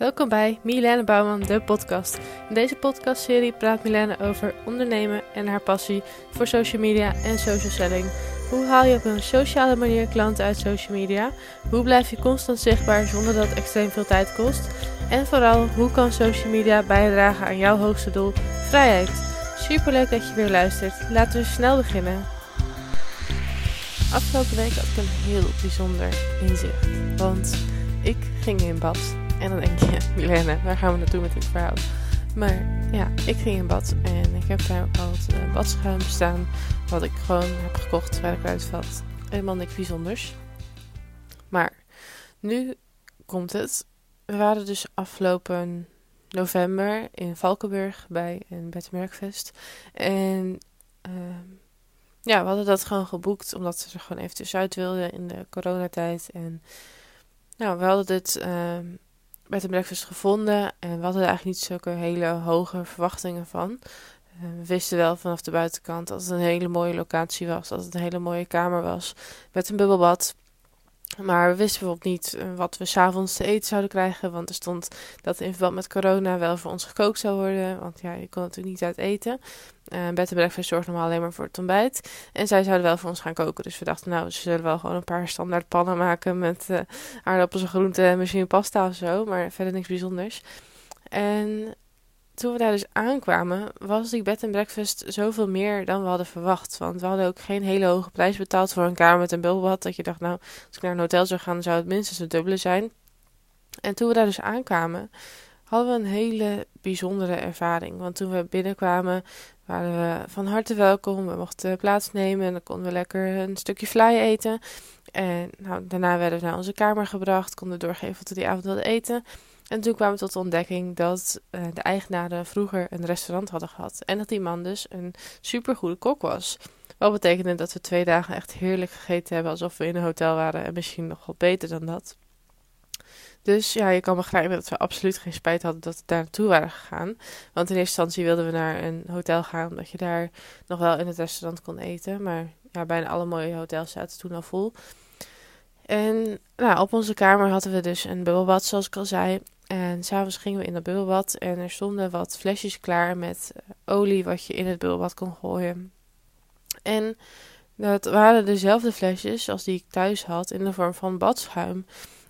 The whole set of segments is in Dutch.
Welkom bij Milene Bouwman, de podcast. In deze podcastserie praat Milene over ondernemen en haar passie voor social media en social selling. Hoe haal je op een sociale manier klanten uit social media? Hoe blijf je constant zichtbaar zonder dat het extreem veel tijd kost? En vooral, hoe kan social media bijdragen aan jouw hoogste doel, vrijheid? Superleuk dat je weer luistert. Laten we snel beginnen. Afgelopen week had ik een heel bijzonder inzicht. Want ik ging in bad. En dan denk je, Milena, waar gaan we naartoe met dit verhaal? Maar ja, ik ging in bad en ik heb daar het uh, badschuim staan. Wat ik gewoon heb gekocht bij de kruidvat. Helemaal niks bijzonders. Maar nu komt het. We waren dus afgelopen november in Valkenburg bij een bed and En uh, ja, we hadden dat gewoon geboekt omdat ze er gewoon even tussenuit wilden in de coronatijd. En nou, we hadden dit bed and breakfast gevonden en we hadden eigenlijk niet zulke hele hoge verwachtingen van. Uh, we wisten wel vanaf de buitenkant dat het een hele mooie locatie was, dat het een hele mooie kamer was met een bubbelbad. Maar we wisten bijvoorbeeld niet eh, wat we s'avonds te eten zouden krijgen. Want er stond dat in verband met corona wel voor ons gekookt zou worden. Want ja, je kon natuurlijk niet uit eten. Uh, bed en breakfast zorgt normaal alleen maar voor het ontbijt. En zij zouden wel voor ons gaan koken. Dus we dachten, nou, ze zullen wel gewoon een paar standaard pannen maken met uh, aardappels en groenten en misschien pasta of zo. Maar verder niks bijzonders. En toen we daar dus aankwamen, was die bed and breakfast zoveel meer dan we hadden verwacht. Want we hadden ook geen hele hoge prijs betaald voor een kamer met een bubbelbad. Dat je dacht, nou, als ik naar een hotel zou gaan, zou het minstens het dubbele zijn. En toen we daar dus aankwamen, hadden we een hele bijzondere ervaring. Want toen we binnenkwamen, waren we van harte welkom. We mochten plaatsnemen en dan konden we lekker een stukje fly eten. En nou, daarna werden we naar onze kamer gebracht, konden doorgeven wat we die avond wilden eten. En toen kwamen we tot de ontdekking dat uh, de eigenaren vroeger een restaurant hadden gehad. En dat die man dus een supergoede kok was. Wat betekende dat we twee dagen echt heerlijk gegeten hebben alsof we in een hotel waren. En misschien nog wel beter dan dat. Dus ja, je kan begrijpen dat we absoluut geen spijt hadden dat we daar naartoe waren gegaan. Want in eerste instantie wilden we naar een hotel gaan, omdat je daar nog wel in het restaurant kon eten. Maar ja, bijna alle mooie hotels zaten toen al vol. En nou, op onze kamer hadden we dus een bubbelbad, zoals ik al zei. En s'avonds gingen we in dat bubbelbad en er stonden wat flesjes klaar met eh, olie wat je in het bubbelbad kon gooien. En dat waren dezelfde flesjes als die ik thuis had in de vorm van badschuim.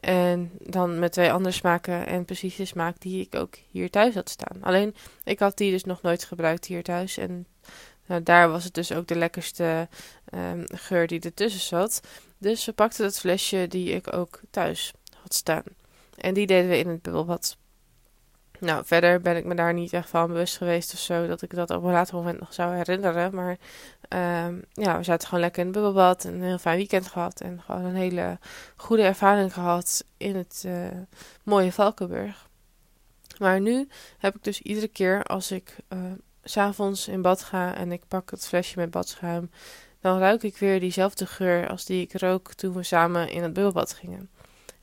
En dan met twee andere smaken en precies de smaak die ik ook hier thuis had staan. Alleen, ik had die dus nog nooit gebruikt hier thuis. En nou, daar was het dus ook de lekkerste um, geur die ertussen zat. Dus we pakten dat flesje die ik ook thuis had staan. En die deden we in het bubbelbad. Nou, verder ben ik me daar niet echt van bewust geweest of zo. Dat ik dat op een later moment nog zou herinneren. Maar um, ja, we zaten gewoon lekker in het bubbelbad. Een heel fijn weekend gehad. En gewoon een hele goede ervaring gehad in het uh, mooie Valkenburg. Maar nu heb ik dus iedere keer als ik uh, s'avonds in bad ga en ik pak het flesje met badschuim. Dan ruik ik weer diezelfde geur als die ik rook toen we samen in het bubbelbad gingen.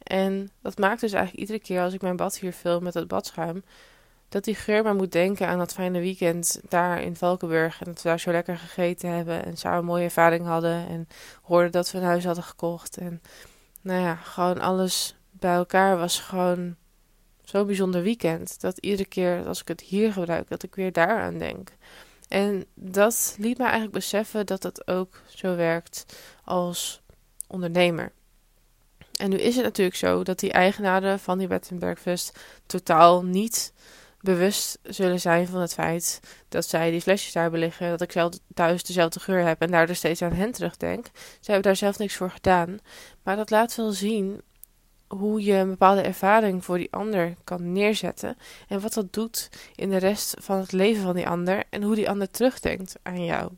En dat maakt dus eigenlijk iedere keer als ik mijn bad hier vul met het badschuim, dat die geur maar moet denken aan dat fijne weekend daar in Valkenburg. En dat we daar zo lekker gegeten hebben en samen een mooie ervaring hadden. En hoorden dat we een huis hadden gekocht. En nou ja, gewoon alles bij elkaar was gewoon zo'n bijzonder weekend. Dat iedere keer als ik het hier gebruik, dat ik weer daaraan denk. En dat liet me eigenlijk beseffen dat het ook zo werkt als ondernemer. En nu is het natuurlijk zo dat die eigenaren van die bed and breakfast totaal niet bewust zullen zijn van het feit dat zij die flesjes daar beliggen, dat ik zelf thuis dezelfde geur heb en daardoor steeds aan hen terugdenk. Ze hebben daar zelf niks voor gedaan. Maar dat laat wel zien hoe je een bepaalde ervaring voor die ander kan neerzetten en wat dat doet in de rest van het leven van die ander en hoe die ander terugdenkt aan jou.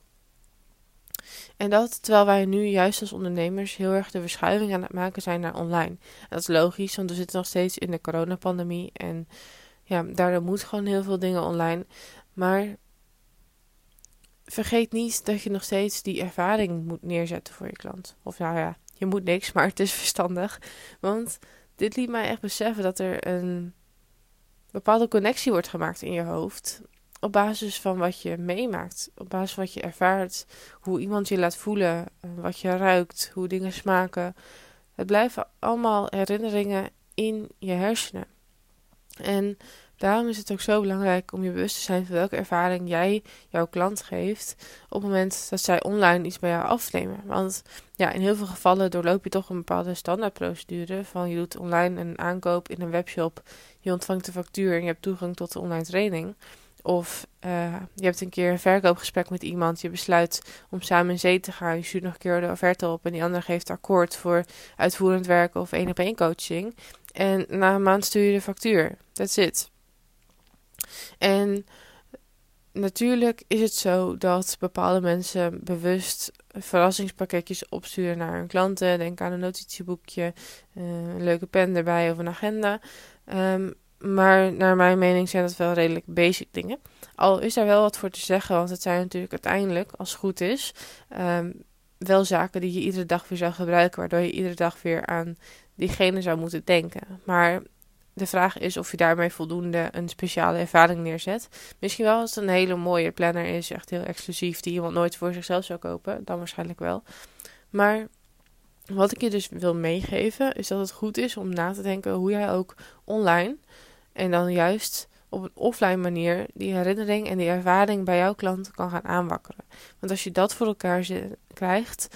En dat terwijl wij nu juist als ondernemers heel erg de verschuiving aan het maken zijn naar online. Dat is logisch, want we zitten nog steeds in de coronapandemie. En ja, daardoor moet gewoon heel veel dingen online. Maar vergeet niet dat je nog steeds die ervaring moet neerzetten voor je klant. Of nou ja, je moet niks, maar het is verstandig. Want dit liet mij echt beseffen dat er een bepaalde connectie wordt gemaakt in je hoofd op basis van wat je meemaakt, op basis van wat je ervaart, hoe iemand je laat voelen, wat je ruikt, hoe dingen smaken. Het blijven allemaal herinneringen in je hersenen. En daarom is het ook zo belangrijk om je bewust te zijn van welke ervaring jij jouw klant geeft op het moment dat zij online iets bij jou afnemen. Want ja, in heel veel gevallen doorloop je toch een bepaalde standaardprocedure van je doet online een aankoop in een webshop, je ontvangt de factuur en je hebt toegang tot de online training. Of uh, je hebt een keer een verkoopgesprek met iemand, je besluit om samen in zee te gaan, je stuurt nog een keer de offerte op en die ander geeft akkoord voor uitvoerend werken of één op één coaching. En na een maand stuur je de factuur. That's it. En natuurlijk is het zo dat bepaalde mensen bewust verrassingspakketjes opsturen naar hun klanten. Denk aan een notitieboekje, uh, een leuke pen erbij of een agenda. Um, maar naar mijn mening zijn dat wel redelijk basic dingen. Al is daar wel wat voor te zeggen, want het zijn natuurlijk uiteindelijk, als het goed is, um, wel zaken die je iedere dag weer zou gebruiken, waardoor je iedere dag weer aan diegene zou moeten denken. Maar de vraag is of je daarmee voldoende een speciale ervaring neerzet. Misschien wel als het een hele mooie planner is, echt heel exclusief, die iemand nooit voor zichzelf zou kopen, dan waarschijnlijk wel. Maar wat ik je dus wil meegeven, is dat het goed is om na te denken hoe jij ook online en dan juist op een offline manier die herinnering en die ervaring bij jouw klant kan gaan aanwakkeren. Want als je dat voor elkaar krijgt,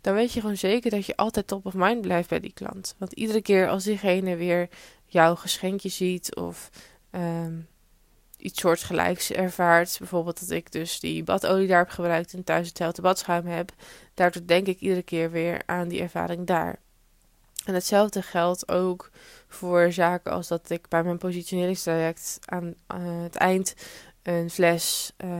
dan weet je gewoon zeker dat je altijd top of mind blijft bij die klant. Want iedere keer als diegene weer jouw geschenkje ziet of um, iets soortgelijks ervaart, bijvoorbeeld dat ik dus die badolie daar heb gebruikt en thuis hetzelfde badschuim heb, daardoor denk ik iedere keer weer aan die ervaring daar. En hetzelfde geldt ook voor zaken als dat ik bij mijn positioneringstraject aan het eind een fles uh,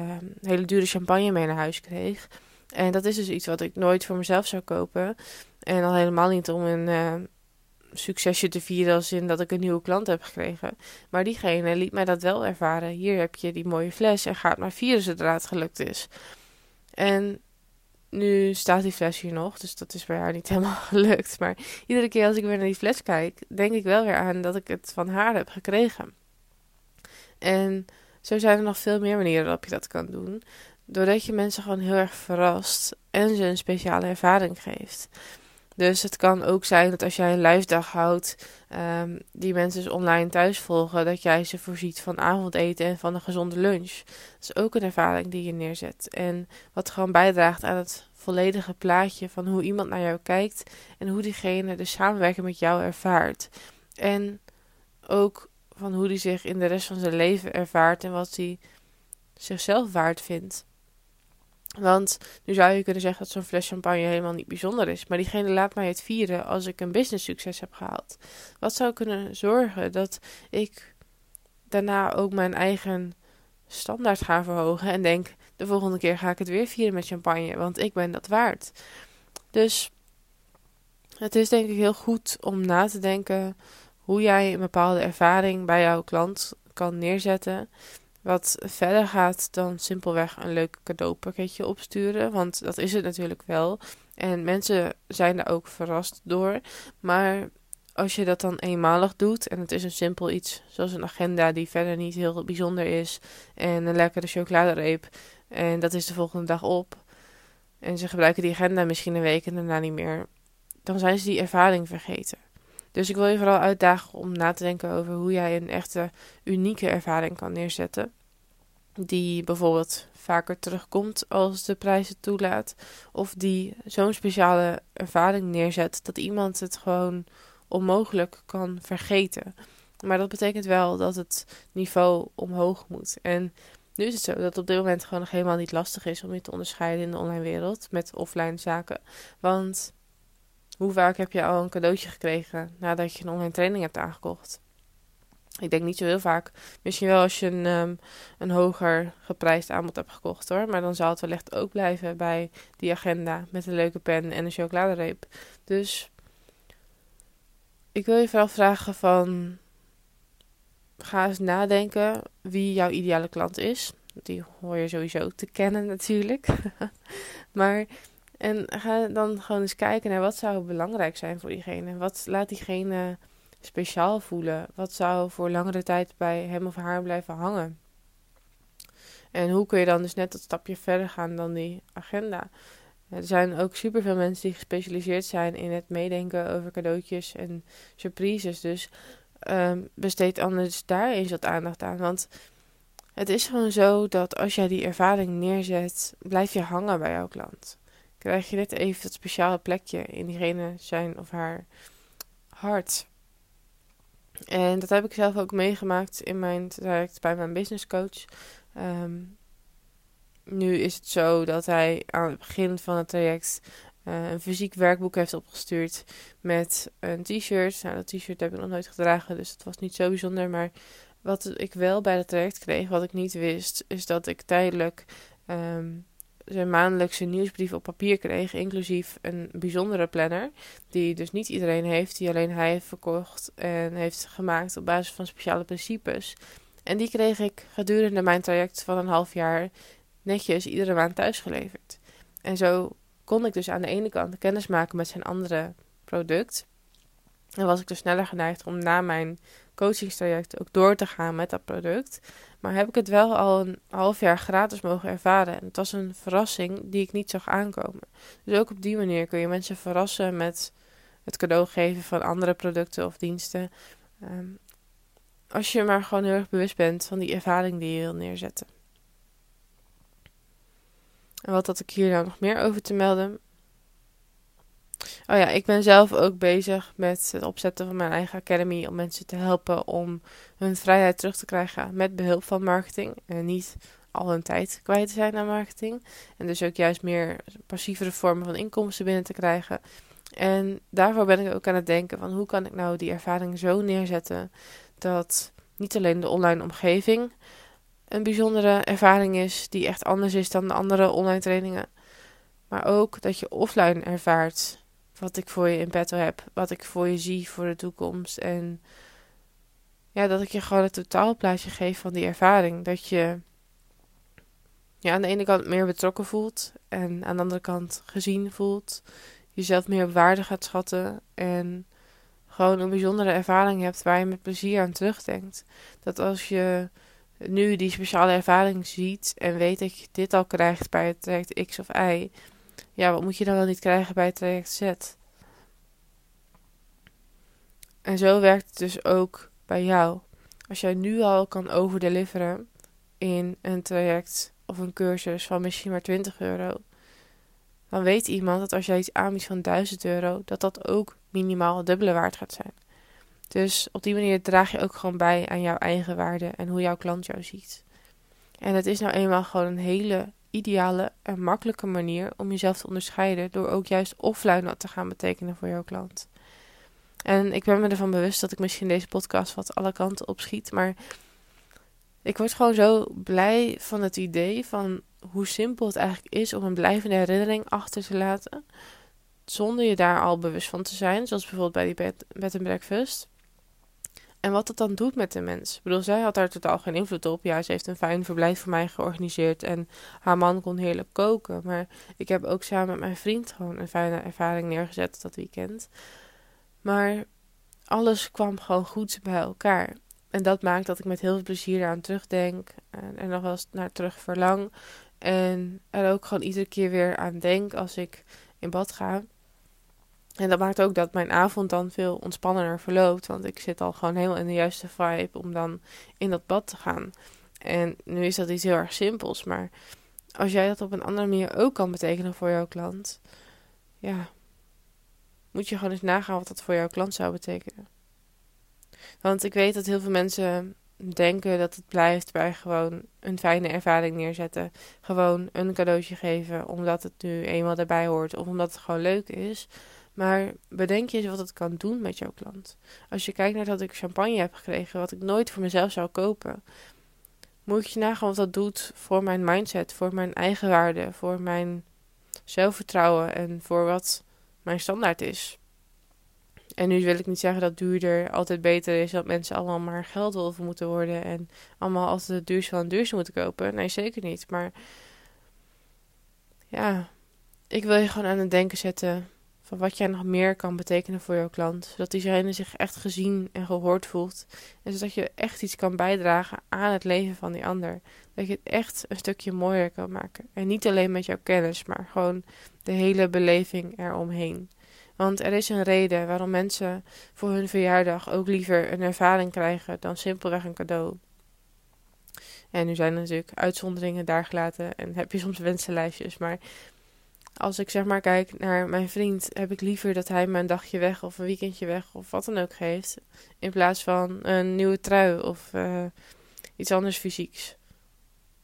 hele dure champagne mee naar huis kreeg. En dat is dus iets wat ik nooit voor mezelf zou kopen. En al helemaal niet om een uh, succesje te vieren als in dat ik een nieuwe klant heb gekregen. Maar diegene liet mij dat wel ervaren. Hier heb je die mooie fles en gaat maar vieren zodra het gelukt is. En nu staat die fles hier nog, dus dat is bij haar niet helemaal gelukt. Maar iedere keer als ik weer naar die fles kijk, denk ik wel weer aan dat ik het van haar heb gekregen. En zo zijn er nog veel meer manieren waarop je dat kan doen. Doordat je mensen gewoon heel erg verrast en ze een speciale ervaring geeft. Dus het kan ook zijn dat als jij een live dag houdt, um, die mensen dus online thuis volgen, dat jij ze voorziet van avondeten en van een gezonde lunch. Dat is ook een ervaring die je neerzet. En wat gewoon bijdraagt aan het volledige plaatje van hoe iemand naar jou kijkt en hoe diegene de samenwerking met jou ervaart. En ook van hoe die zich in de rest van zijn leven ervaart en wat hij zichzelf waard vindt. Want nu zou je kunnen zeggen dat zo'n fles champagne helemaal niet bijzonder is. Maar diegene laat mij het vieren als ik een business succes heb gehaald. Wat zou kunnen zorgen dat ik daarna ook mijn eigen standaard ga verhogen. En denk, de volgende keer ga ik het weer vieren met champagne. Want ik ben dat waard. Dus het is denk ik heel goed om na te denken hoe jij een bepaalde ervaring bij jouw klant kan neerzetten. Wat verder gaat dan simpelweg een leuk cadeaupakketje opsturen. Want dat is het natuurlijk wel. En mensen zijn er ook verrast door. Maar als je dat dan eenmalig doet en het is een simpel iets, zoals een agenda die verder niet heel bijzonder is, en een lekkere chocoladereep, en dat is de volgende dag op, en ze gebruiken die agenda misschien een week en daarna niet meer, dan zijn ze die ervaring vergeten. Dus ik wil je vooral uitdagen om na te denken over hoe jij een echte unieke ervaring kan neerzetten. Die bijvoorbeeld vaker terugkomt als de prijs het toelaat. Of die zo'n speciale ervaring neerzet dat iemand het gewoon onmogelijk kan vergeten. Maar dat betekent wel dat het niveau omhoog moet. En nu is het zo dat het op dit moment gewoon nog helemaal niet lastig is om je te onderscheiden in de online wereld met offline zaken. Want hoe vaak heb je al een cadeautje gekregen nadat je een online training hebt aangekocht? Ik denk niet zo heel vaak. Misschien wel als je een, um, een hoger geprijsd aanbod hebt gekocht hoor. Maar dan zal het wellicht ook blijven bij die agenda met een leuke pen en een chocoladereep. Dus ik wil je vooral vragen van... Ga eens nadenken wie jouw ideale klant is. Die hoor je sowieso te kennen natuurlijk. maar en ga dan gewoon eens kijken naar wat zou belangrijk zijn voor diegene. Wat laat diegene speciaal voelen? Wat zou voor langere tijd bij hem of haar blijven hangen? En hoe kun je dan dus net dat stapje verder gaan dan die agenda? Er zijn ook superveel mensen die gespecialiseerd zijn in het meedenken over cadeautjes en surprises. Dus um, besteed anders daar eens wat aandacht aan. Want het is gewoon zo dat als jij die ervaring neerzet, blijf je hangen bij jouw klant. Krijg je net even dat speciale plekje in diegene zijn of haar hart. En dat heb ik zelf ook meegemaakt in mijn traject bij mijn business coach. Ehm, nu is het zo dat hij aan het begin van het traject uh, een fysiek werkboek heeft opgestuurd met een t-shirt. Nou, dat t-shirt heb ik nog nooit gedragen, dus het was niet zo bijzonder. Maar wat ik wel bij het traject kreeg, wat ik niet wist, is dat ik tijdelijk um, zijn maandelijkse nieuwsbrief op papier kreeg, inclusief een bijzondere planner, die dus niet iedereen heeft, die alleen hij heeft verkocht en heeft gemaakt op basis van speciale principes. En die kreeg ik gedurende mijn traject van een half jaar netjes iedere maand thuisgeleverd. En zo kon ik dus aan de ene kant kennis maken met zijn andere product. En was ik dus sneller geneigd om na mijn coachingstraject ook door te gaan met dat product. Maar heb ik het wel al een half jaar gratis mogen ervaren. En het was een verrassing die ik niet zag aankomen. Dus ook op die manier kun je mensen verrassen met het cadeau geven van andere producten of diensten. Ehm, als je maar gewoon heel erg bewust bent van die ervaring die je wil neerzetten. En wat had ik hier nou nog meer over te melden? Oh ja, ik ben zelf ook bezig met het opzetten van mijn eigen academy om mensen te helpen om hun vrijheid terug te krijgen met behulp van marketing. En niet al hun tijd kwijt te zijn aan marketing. En dus ook juist meer passievere vormen van inkomsten binnen te krijgen. En daarvoor ben ik ook aan het denken van hoe kan ik nou die ervaring zo neerzetten dat niet alleen de online omgeving een bijzondere ervaring is die echt anders is dan de andere online trainingen. Maar ook dat je offline ervaart wat ik voor je in petto heb, wat ik voor je zie voor de toekomst. En ja, dat ik je gewoon het totaalplaatje geef van die ervaring. Dat je ja, aan de ene kant meer betrokken voelt en aan de andere kant gezien voelt. Jezelf meer op waarde gaat schatten en gewoon een bijzondere ervaring hebt waar je met plezier aan terugdenkt. Dat als je nu die speciale ervaring ziet en weet dat je dit al krijgt bij het traject X of Y, ja, wat moet je dan wel niet krijgen bij traject Z? En zo werkt het dus ook bij jou. Als jij nu al kan overdeliveren in een traject of een cursus van misschien maar 20 euro, dan weet iemand dat als jij iets aanbiedt van 1000 euro, dat dat ook minimaal dubbele waard gaat zijn. Dus op die manier draag je ook gewoon bij aan jouw eigen waarde en hoe jouw klant jou ziet. En het is nou eenmaal gewoon een hele ideale en makkelijke manier om jezelf te onderscheiden door ook juist offline te gaan betekenen voor jouw klant. En ik ben me ervan bewust dat ik misschien deze podcast wat alle kanten op schiet, maar ik word gewoon zo blij van het idee van hoe simpel het eigenlijk is om een blijvende herinnering achter te laten, zonder je daar al bewust van te zijn, zoals bijvoorbeeld bij die bed, breakfast. En wat dat dan doet met de mens. Ik bedoel, zij had daar totaal geen invloed op. Ja, ze heeft een fijn verblijf voor mij georganiseerd. En haar man kon heerlijk koken. Maar ik heb ook samen met mijn vriend gewoon een fijne ervaring neergezet dat weekend. Maar alles kwam gewoon goed bij elkaar. En dat maakt dat ik met heel veel plezier aan terugdenk. En er nog wel eens naar terug verlang. En er ook gewoon iedere keer weer aan denk als ik in bad ga. En dat maakt ook dat mijn avond dan veel ontspannender verloopt. Want ik zit al gewoon helemaal in de juiste vibe om dan in dat bad te gaan. En nu is dat iets heel erg simpels. Maar als jij dat op een andere manier ook kan betekenen voor jouw klant. Ja, moet je gewoon eens nagaan wat dat voor jouw klant zou betekenen. Want ik weet dat heel veel mensen denken dat het blijft bij gewoon een fijne ervaring neerzetten. Gewoon een cadeautje geven omdat het nu eenmaal erbij hoort of omdat het gewoon leuk is. Maar bedenk je eens wat het kan doen met jouw klant. Als je kijkt naar dat ik champagne heb gekregen, wat ik nooit voor mezelf zou kopen, moet je nagaan wat dat doet voor mijn mindset, voor mijn eigen waarde, voor mijn zelfvertrouwen en voor wat mijn standaard is. En nu wil ik niet zeggen dat duurder altijd beter is, dat mensen allemaal maar geldwolven moeten worden en allemaal altijd het duurste van het duurste moeten kopen. Nee, zeker niet. Maar ja, ik wil je gewoon aan het denken zetten wat jij nog meer kan betekenen voor jouw klant. Zodat diegene zich echt gezien en gehoord voelt. En zodat je echt iets kan bijdragen aan het leven van die ander. Dat je het echt een stukje mooier kan maken. En niet alleen met jouw kennis, maar gewoon de hele beleving eromheen. Want er is een reden waarom mensen voor hun verjaardag ook liever een ervaring krijgen dan simpelweg een cadeau. En nu zijn er natuurlijk uitzonderingen daar gelaten en heb je soms wensenlijstjes. Maar als ik zeg maar kijk naar mijn vriend, heb ik liever dat hij me een dagje weg of een weekendje weg of wat dan ook geeft. In plaats van een nieuwe trui of uh, iets anders fysieks.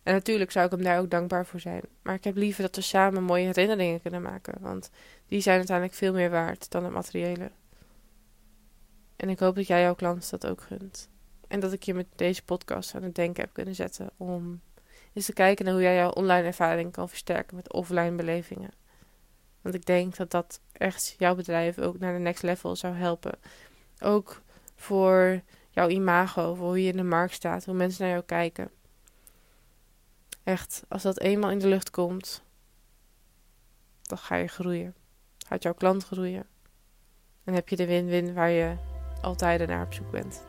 En natuurlijk zou ik hem daar ook dankbaar voor zijn. Maar ik heb liever dat we samen mooie herinneringen kunnen maken. Want die zijn uiteindelijk veel meer waard dan het materiële. En ik hoop dat jij jouw klant dat ook gunt. En dat ik je met deze podcast aan het denken heb kunnen zetten om eens te kijken naar hoe jij jouw online ervaring kan versterken met offline belevingen. Want ik denk dat dat echt jouw bedrijf ook naar de next level zou helpen. Ook voor jouw imago, voor hoe je in de markt staat, hoe mensen naar jou kijken. Echt, als dat eenmaal in de lucht komt, dan ga je groeien. Gaat jouw klant groeien. En heb je de win-win waar je altijd naar op zoek bent.